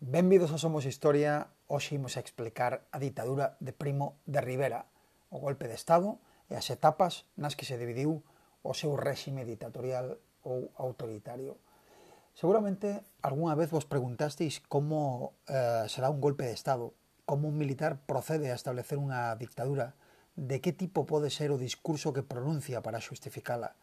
Benvidos a Somos Historia, hoxe imos a explicar a ditadura de Primo de Rivera, o golpe de Estado e as etapas nas que se dividiu o seu réxime ditatorial ou autoritario. Seguramente algunha vez vos preguntasteis como eh, será un golpe de Estado, como un militar procede a establecer unha dictadura, de que tipo pode ser o discurso que pronuncia para xustificala.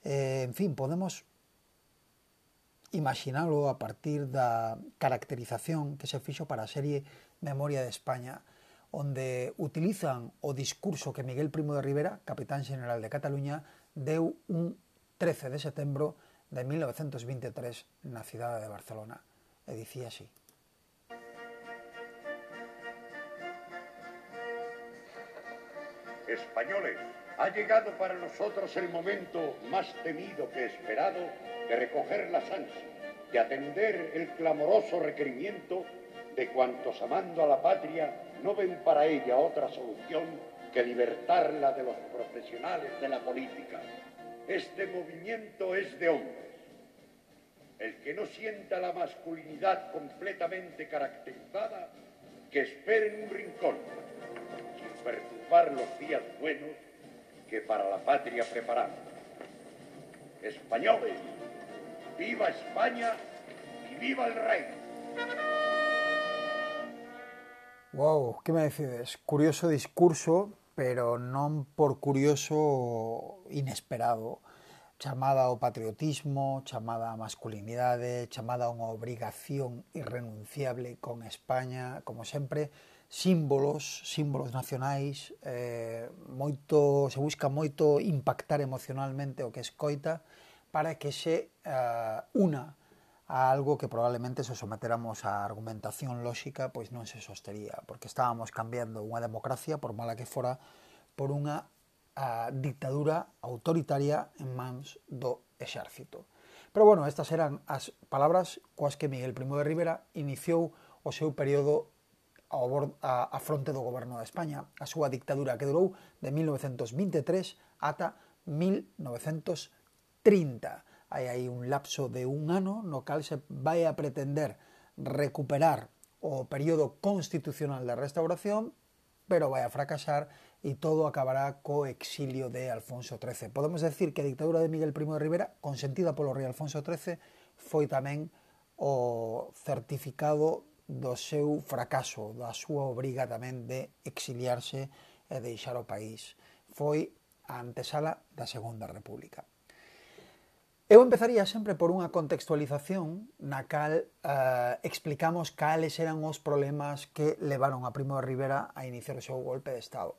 Eh, en fin, podemos imaginalo a partir da caracterización que se fixo para a serie Memoria de España, onde utilizan o discurso que Miguel Primo de Rivera, capitán general de Cataluña, deu un 13 de setembro de 1923 na cidade de Barcelona. E dicía así. Españoles, ha llegado para nosotros el momento más temido que esperado de recoger las ansias, de atender el clamoroso requerimiento de cuantos amando a la patria no ven para ella otra solución que libertarla de los profesionales de la política. Este movimiento es de hombres. El que no sienta la masculinidad completamente caracterizada, que espere en un rincón, sin perturbar los días buenos que para la patria preparamos. Españoles, viva España y viva el rey. Wow, que me decides? Curioso discurso, pero non por curioso inesperado. Chamada ao patriotismo, chamada á masculinidade, chamada a unha obrigación irrenunciable con España, como sempre, símbolos, símbolos nacionais, eh, moito, se busca moito impactar emocionalmente o que escoita para que se eh, una a algo que probablemente se someteramos a argumentación lóxica pois non se sostería, porque estábamos cambiando unha democracia, por mala que fora, por unha a, dictadura autoritaria en mans do exército. Pero bueno, estas eran as palabras coas que Miguel Primo de Rivera iniciou o seu período ao bord, a, a fronte do goberno de España, a súa dictadura que durou de 1923 ata 1930. Hai aí un lapso de un ano no cal se vai a pretender recuperar o período constitucional da restauración, pero vai a fracasar e todo acabará co exilio de Alfonso XIII. Podemos decir que a dictadura de Miguel Primo de Rivera, consentida polo rei Alfonso XIII, foi tamén o certificado do seu fracaso, da súa obriga tamén de exiliarse e deixar o país. Foi a antesala da Segunda República. Eu empezaría sempre por unha contextualización na cal eh, explicamos cales eran os problemas que levaron a Primo de Rivera a iniciar o seu golpe de Estado.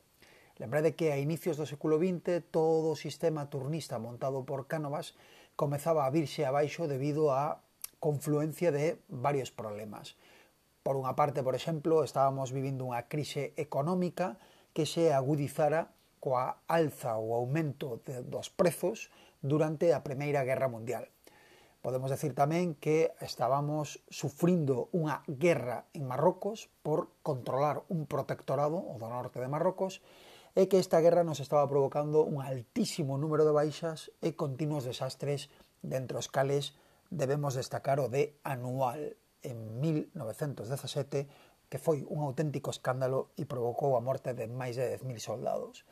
Lembrade que a inicios do século XX todo o sistema turnista montado por Cánovas comezaba a virse abaixo debido á confluencia de varios problemas Por unha parte, por exemplo, estábamos vivindo unha crise económica que se agudizara coa alza ou aumento de, dos prezos durante a Primeira Guerra Mundial. Podemos decir tamén que estábamos sufrindo unha guerra en Marrocos por controlar un protectorado, o do norte de Marrocos, e que esta guerra nos estaba provocando un altísimo número de baixas e continuos desastres dentro os cales debemos destacar o de anual, en 1917 que foi un auténtico escándalo e provocou a morte de máis de 10.000 soldados.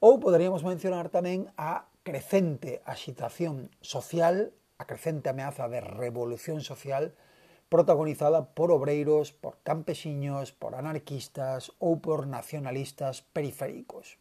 Ou poderíamos mencionar tamén a crecente axitación social, a crecente ameaza de revolución social protagonizada por obreiros, por campesiños, por anarquistas ou por nacionalistas periféricos.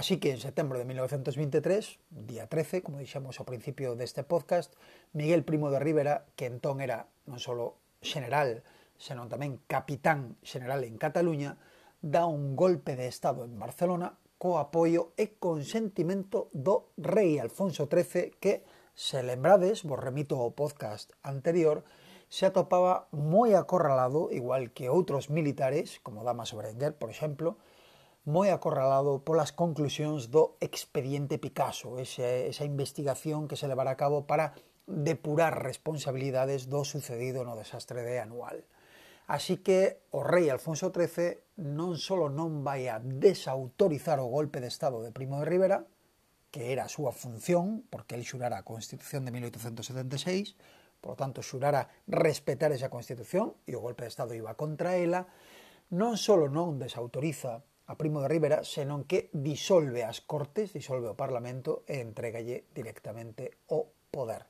Así que en setembro de 1923, día 13, como dixemos ao principio deste podcast, Miguel Primo de Rivera, que entón era non só general, senón tamén capitán general en Cataluña, dá un golpe de Estado en Barcelona co apoio e consentimento do rei Alfonso XIII que, se lembrades, vos remito ao podcast anterior, se atopaba moi acorralado, igual que outros militares, como Dama Berenguer, por exemplo, moi acorralado polas conclusións do expediente Picasso, ese, esa investigación que se levará a cabo para depurar responsabilidades do sucedido no desastre de Anual. Así que o rei Alfonso XIII non só non vai a desautorizar o golpe de Estado de Primo de Rivera, que era a súa función, porque el xurara a Constitución de 1876, por lo tanto xurara respetar esa Constitución e o golpe de Estado iba contra ela, non só non desautoriza a Primo de Rivera, senón que disolve as Cortes, disolve o Parlamento e entregalle directamente o poder.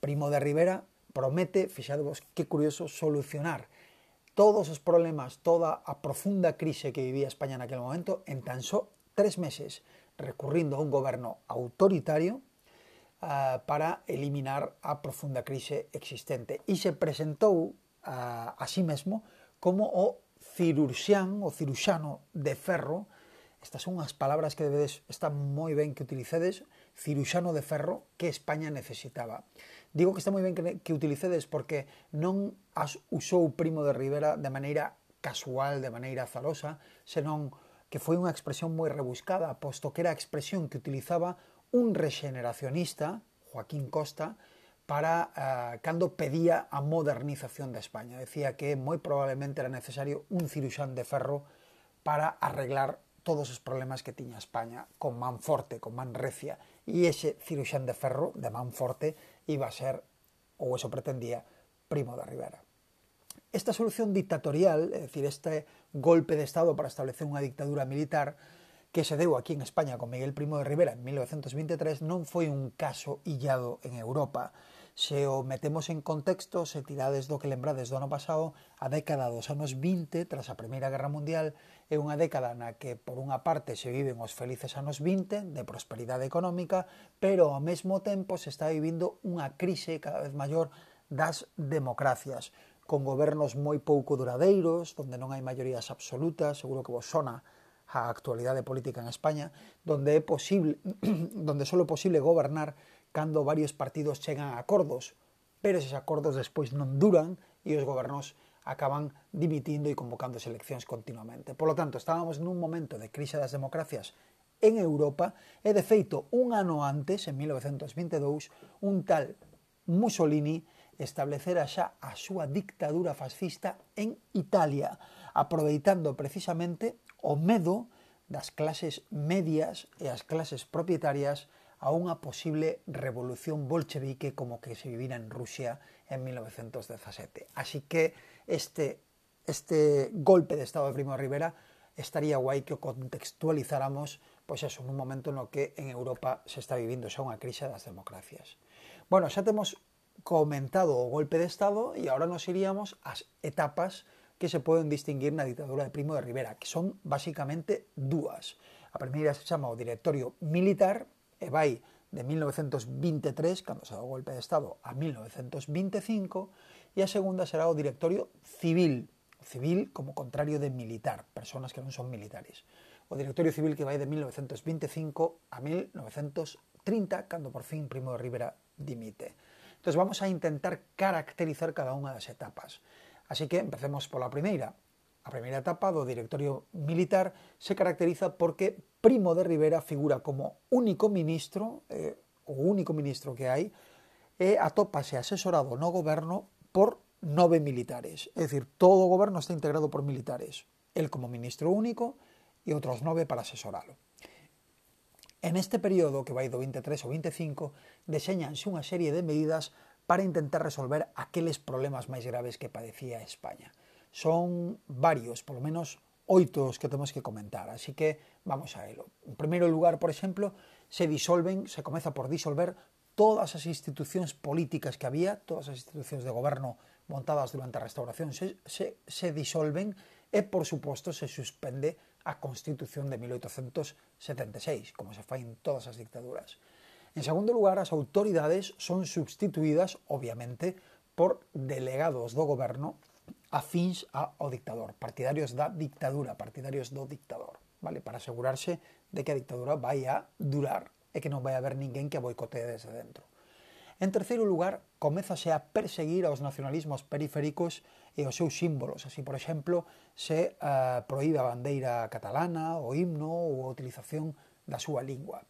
Primo de Rivera promete, fixadevos que curioso, solucionar todos os problemas, toda a profunda crise que vivía España naquele momento en tan só tres meses, recurrindo a un goberno autoritario uh, para eliminar a profunda crise existente. E se presentou uh, a sí mesmo como o cirurxián, o ciruxano de ferro, estas son unhas palabras que debedes, está moi ben que utilicedes, ciruxano de ferro que España necesitaba. Digo que está moi ben que, que utilicedes porque non as usou Primo de Rivera de maneira casual, de maneira azarosa, senón que foi unha expresión moi rebuscada, posto que era a expresión que utilizaba un regeneracionista, Joaquín Costa, para uh, cando pedía a modernización da de España. Decía que moi probablemente era necesario un ciruxán de ferro para arreglar todos os problemas que tiña España con man forte, con man recia, e ese ciruxán de ferro de man forte iba a ser, ou eso pretendía, Primo de Rivera. Esta solución dictatorial, é dicir, este golpe de Estado para establecer unha dictadura militar, que se deu aquí en España con Miguel Primo de Rivera en 1923 non foi un caso illado en Europa, Se o metemos en contexto, se tirades do que lembrades do ano pasado, a década dos anos 20, tras a Primeira Guerra Mundial, é unha década na que, por unha parte, se viven os felices anos 20 de prosperidade económica, pero ao mesmo tempo se está vivindo unha crise cada vez maior das democracias, con gobernos moi pouco duradeiros, donde non hai maiorías absolutas, seguro que vos sona a actualidade política en España, donde é posible, donde só é posible gobernar cando varios partidos chegan a acordos, pero eses acordos despois non duran e os gobernos acaban dimitindo e convocando eleccións continuamente. Por lo tanto, estábamos nun momento de crise das democracias en Europa e, de feito, un ano antes, en 1922, un tal Mussolini establecera xa a súa dictadura fascista en Italia, aproveitando precisamente o medo das clases medias e as clases propietarias a unha posible revolución bolchevique como que se vivira en Rusia en 1917. Así que este, este golpe de Estado de Primo Rivera estaría guai que o contextualizáramos pois eso, nun momento no que en Europa se está vivindo xa unha crise das democracias. Bueno, xa temos comentado o golpe de Estado e agora nos iríamos ás etapas que se poden distinguir na ditadura de Primo de Rivera, que son basicamente dúas. A primeira se chama o directorio militar e vai de 1923, cando se dá o golpe de Estado, a 1925, e a segunda será o directorio civil, civil como contrario de militar, personas que non son militares. O directorio civil que vai de 1925 a 1930, cando por fin Primo de Rivera dimite. Entón vamos a intentar caracterizar cada unha das etapas. Así que empecemos pola primeira, A primeira etapa do directorio militar se caracteriza porque Primo de Rivera figura como único ministro, eh, o único ministro que hai, e atópase asesorado no goberno por nove militares. É dicir, todo o goberno está integrado por militares. El como ministro único e outros nove para asesoralo. En este período, que vai do 23 ao 25, deseñanse unha serie de medidas para intentar resolver aqueles problemas máis graves que padecía España son varios, polo menos oito os que temos que comentar, así que vamos a elo. En primeiro lugar, por exemplo, se disolven, se comeza por disolver todas as institucións políticas que había, todas as institucións de goberno montadas durante a restauración se, se, se disolven e, por suposto, se suspende a Constitución de 1876, como se fai en todas as dictaduras. En segundo lugar, as autoridades son substituídas, obviamente, por delegados do goberno afins ao dictador, partidarios da dictadura, partidarios do dictador, vale? Para asegurarse de que a dictadura vai a durar e que non vai haber ninguén que a boicotee desde dentro. En terceiro lugar, comezase a perseguir aos nacionalismos periféricos e os seus símbolos. Así, por exemplo, se eh, uh, proíbe a bandeira catalana, o himno ou a utilización da súa lingua.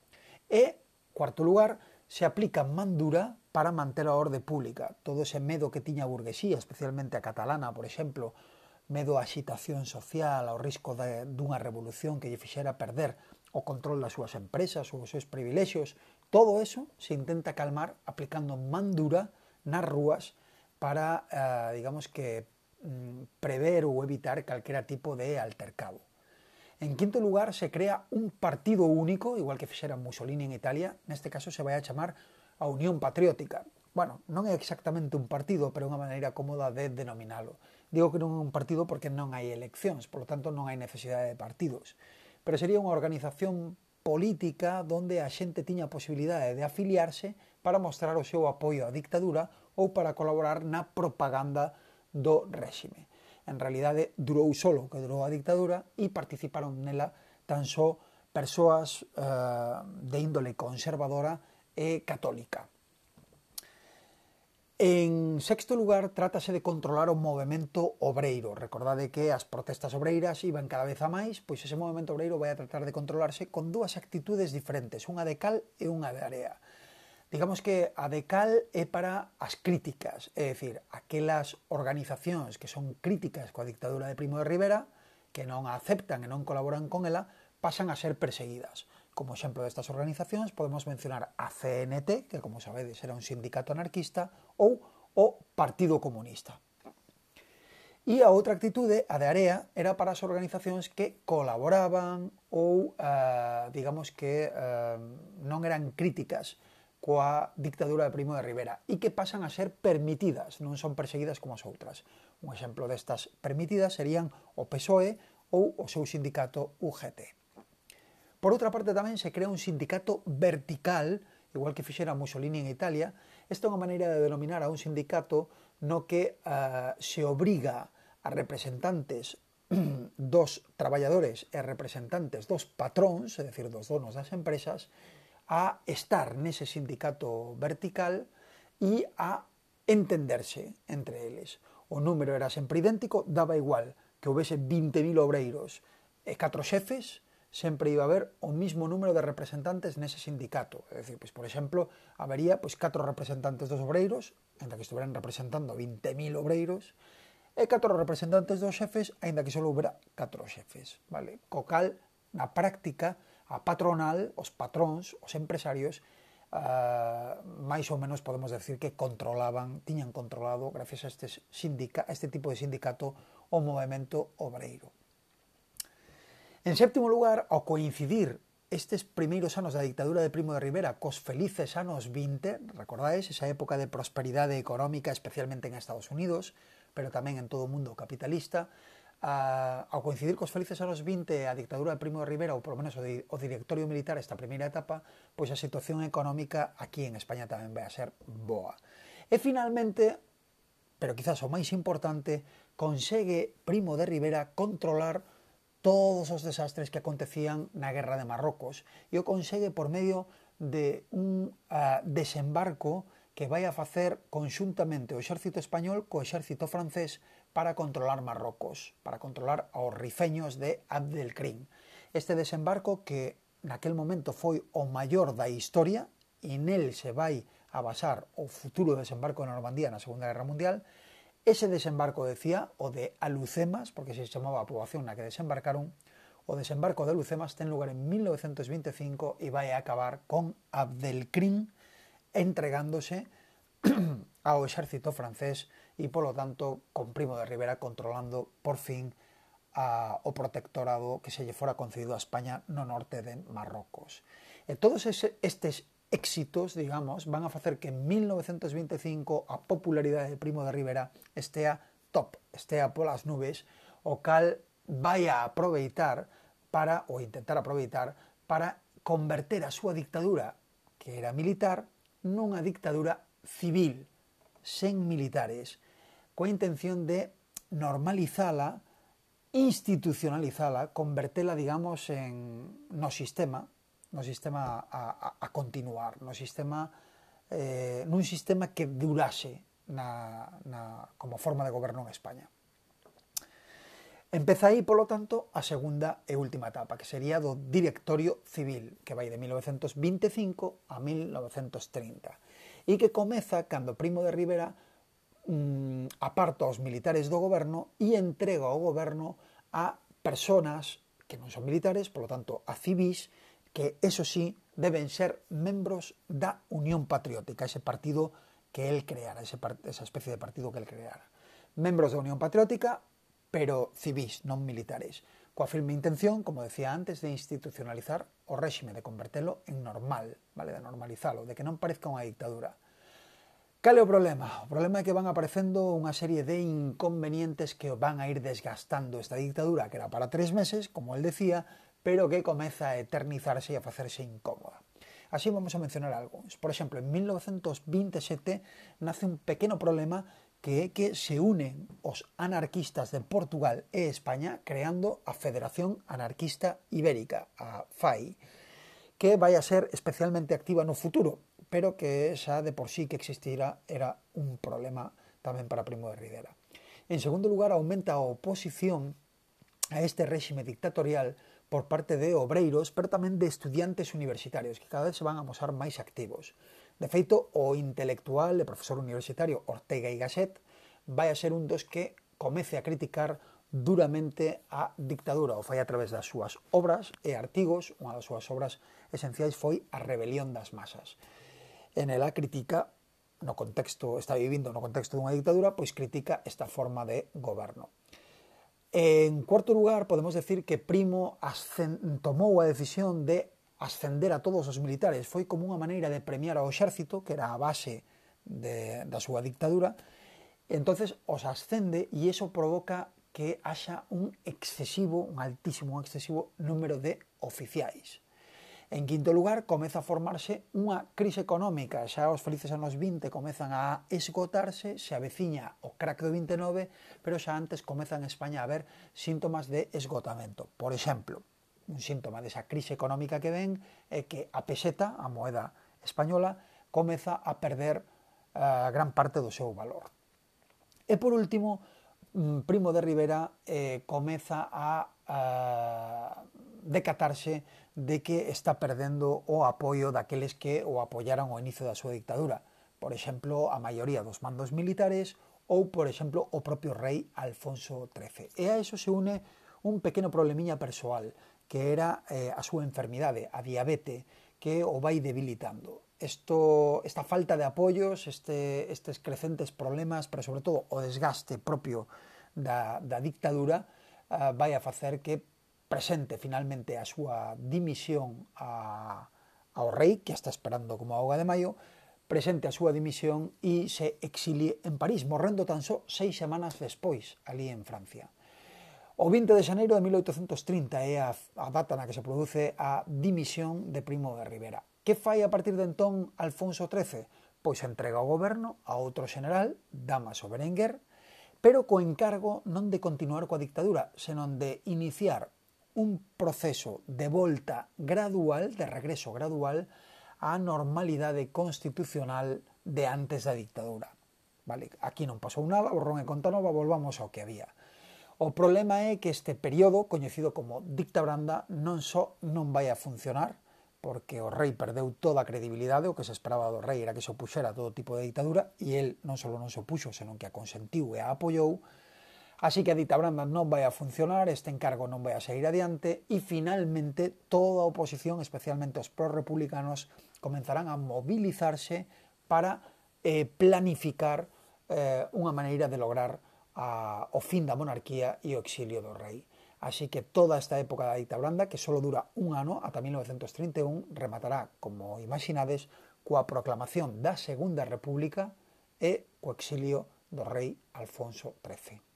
E, cuarto lugar, se aplica man dura para manter a orde pública. Todo ese medo que tiña a burguesía, especialmente a catalana, por exemplo, medo á xitación social, ao risco de, dunha revolución que lle fixera perder o control das súas empresas ou os seus privilexios, todo eso se intenta calmar aplicando man dura nas rúas para, eh, digamos que, mm, prever ou evitar calquera tipo de altercado. En quinto lugar, se crea un partido único, igual que fixera Mussolini en Italia, neste caso se vai a chamar a Unión Patriótica. Bueno, non é exactamente un partido, pero é unha maneira cómoda de denominalo. Digo que non é un partido porque non hai eleccións, polo tanto non hai necesidade de partidos. Pero sería unha organización política donde a xente tiña a posibilidade de afiliarse para mostrar o seu apoio á dictadura ou para colaborar na propaganda do réxime. En realidade, durou solo que durou a dictadura e participaron nela tan só persoas eh, de índole conservadora e católica. En sexto lugar, trátase de controlar o movimento obreiro. Recordade que as protestas obreiras iban cada vez a máis, pois ese movimento obreiro vai a tratar de controlarse con dúas actitudes diferentes, unha de cal e unha de area. Digamos que a de cal é para as críticas, é dicir, aquelas organizacións que son críticas coa dictadura de Primo de Rivera, que non a aceptan e non colaboran con ela, pasan a ser perseguidas. Como exemplo destas organizacións podemos mencionar a CNT, que como sabedes era un sindicato anarquista, ou o Partido Comunista. E a outra actitude, a de Area, era para as organizacións que colaboraban ou, eh, digamos que, eh, non eran críticas coa dictadura de Primo de Rivera e que pasan a ser permitidas, non son perseguidas como as outras. Un exemplo destas permitidas serían o PSOE ou o seu sindicato UGT. Por outra parte, tamén se crea un sindicato vertical, igual que fixera Mussolini en Italia. Esta é unha maneira de denominar a un sindicato no que uh, se obriga a representantes dos traballadores e representantes dos patróns, é dicir, dos donos das empresas, a estar nese sindicato vertical e a entenderse entre eles. O número era sempre idéntico, daba igual que houvese 20.000 obreiros e catro xefes, sempre iba a haber o mismo número de representantes nese sindicato. É dicir, pois, por exemplo, habería pois, 4 representantes dos obreiros, ainda que estuveran representando 20.000 obreiros, e 4 representantes dos xefes, ainda que só houbera 4 xefes. Vale? Co cal, na práctica, a patronal, os patróns, os empresarios, uh, máis ou menos podemos decir que controlaban, tiñan controlado, gracias a, estes sindica, a este tipo de sindicato, o movimento obreiro. En séptimo lugar, ao coincidir estes primeiros anos da dictadura de Primo de Rivera cos felices anos 20, recordades esa época de prosperidade económica especialmente en Estados Unidos, pero tamén en todo o mundo capitalista, a, ao coincidir cos felices anos 20 a dictadura de Primo de Rivera, ou polo menos o, di, o directorio militar esta primeira etapa, pois a situación económica aquí en España tamén vai a ser boa. E finalmente, pero quizás o máis importante, consegue Primo de Rivera controlar todos os desastres que acontecían na guerra de Marrocos e o consegue por medio de un uh, desembarco que vai a facer conxuntamente o exército español co exército francés para controlar Marrocos, para controlar aos rifeños de Abdelkrim. Este desembarco que naquel momento foi o maior da historia e nel se vai a basar o futuro desembarco de Normandía na Segunda Guerra Mundial, Ese desembarco, decía, o de Alucemas, porque se chamaba a poboación la que desembarcaron, o desembarco de Alucemas, ten lugar en 1925 y vai a acabar con Abdelkrim entregándose ao exército francés e, polo tanto, con Primo de Rivera controlando por fin a, o protectorado que se lle fora concedido a España no norte de Marrocos. E todos ese, estes éxitos, digamos, van a facer que en 1925 a popularidade de Primo de Rivera estea top, estea polas nubes, o cal vai a aproveitar para, ou intentar aproveitar, para converter a súa dictadura, que era militar, nunha dictadura civil, sen militares, coa intención de normalizala, institucionalizala, convertela, digamos, en no sistema, no sistema a, a, a continuar, no sistema eh, nun sistema que durase na, na, como forma de goberno en España. Empeza aí, polo tanto, a segunda e última etapa, que sería do directorio civil, que vai de 1925 a 1930, e que comeza cando Primo de Rivera mm, aparta os militares do goberno e entrega o goberno a personas que non son militares, polo tanto, a civis, que, eso sí, deben ser membros da Unión Patriótica, ese partido que él creara, ese esa especie de partido que él creara. Membros da Unión Patriótica, pero civis, non militares. Coa firme intención, como decía antes, de institucionalizar o réxime, de convertelo en normal, vale, de normalizalo, de que non parezca unha dictadura. Cal é o problema? O problema é que van aparecendo unha serie de inconvenientes que van a ir desgastando esta dictadura, que era para tres meses, como el decía, pero que comeza a eternizarse e a facerse incómoda. Así vamos a mencionar algúns. Por exemplo, en 1927 nace un pequeno problema que é que se unen os anarquistas de Portugal e España creando a Federación Anarquista Ibérica, a FAI, que vai a ser especialmente activa no futuro, pero que xa de por sí que existira era un problema tamén para Primo de Rivera. En segundo lugar, aumenta a oposición a este réxime dictatorial por parte de obreiros, pero tamén de estudiantes universitarios, que cada vez se van a mostrar máis activos. De feito, o intelectual e profesor universitario Ortega y Gasset vai a ser un dos que comece a criticar duramente a dictadura, o fai a través das súas obras e artigos, unha das súas obras esenciais foi A rebelión das masas. En ela critica no contexto, está vivindo no contexto dunha dictadura, pois critica esta forma de goberno. En cuarto lugar, podemos decir que Primo tomou a decisión de ascender a todos os militares. Foi como unha maneira de premiar ao exército, que era a base de, da súa dictadura, entonces os ascende e iso provoca que haxa un excesivo, un altísimo, un excesivo número de oficiais. En quinto lugar, comeza a formarse unha crise económica. Xa os felices anos 20 comezan a esgotarse, se aveciña o crack do 29, pero xa antes comeza en España a haber síntomas de esgotamento. Por exemplo, un síntoma desa crise económica que ven é que a peseta, a moeda española, comeza a perder a gran parte do seu valor. E por último, mm, Primo de Rivera eh, comeza a, a decatarse de que está perdendo o apoio daqueles que o apoyaran ao inicio da súa dictadura, por exemplo, a maioría dos mandos militares ou, por exemplo, o propio rei Alfonso XIII. E a eso se une un pequeno problemiña persoal, que era eh, a súa enfermidade, a diabete, que o vai debilitando. Esto, esta falta de apoios, este, estes crecentes problemas, pero sobre todo o desgaste propio da, da dictadura, eh, vai a facer que presente finalmente a súa dimisión a, ao rei, que está esperando como auga de maio, presente a súa dimisión e se exilie en París, morrendo tan só seis semanas despois, ali en Francia. O 20 de xaneiro de 1830 é a, a data na que se produce a dimisión de Primo de Rivera. Que fai a partir de entón Alfonso XIII? Pois entrega o goberno a outro general, Damaso Berenguer, pero co encargo non de continuar coa dictadura, senón de iniciar un proceso de volta gradual, de regreso gradual, á normalidade constitucional de antes da dictadura. Vale? Aquí non pasou nada, borrón e conta nova, volvamos ao que había. O problema é que este período, coñecido como dicta branda, non só non vai a funcionar, porque o rei perdeu toda a credibilidade, o que se esperaba do rei era que se opuxera a todo tipo de dictadura, e el non só non se opuxo, senón que a consentiu e a apoiou, Así que a dita branda non vai a funcionar, este encargo non vai a seguir adiante e finalmente toda a oposición, especialmente os pró-republicanos, comenzarán a mobilizarse para eh, planificar eh, unha maneira de lograr a, o fin da monarquía e o exilio do rei. Así que toda esta época da dita branda, que só dura un ano, ata 1931, rematará, como imaginades, coa proclamación da Segunda República e co exilio do rei Alfonso XIII.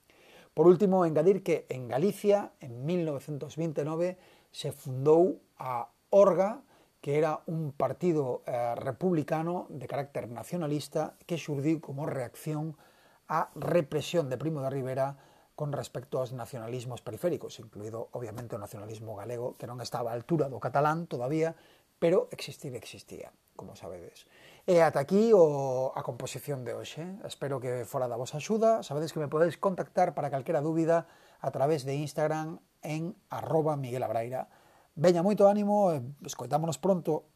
Por último, engadir que en Galicia, en 1929, se fundou a Orga, que era un partido eh, republicano de carácter nacionalista que xurdiu como reacción á represión de Primo de Rivera con respecto aos nacionalismos periféricos, incluído obviamente o nacionalismo galego, que non estaba á altura do catalán todavía, pero existir existía como sabedes. E ata aquí o, a composición de hoxe. Espero que fora da vosa axuda. Sabedes que me podedes contactar para calquera dúbida a través de Instagram en arroba Miguel Abraira. Veña, moito ánimo, escoitámonos pronto.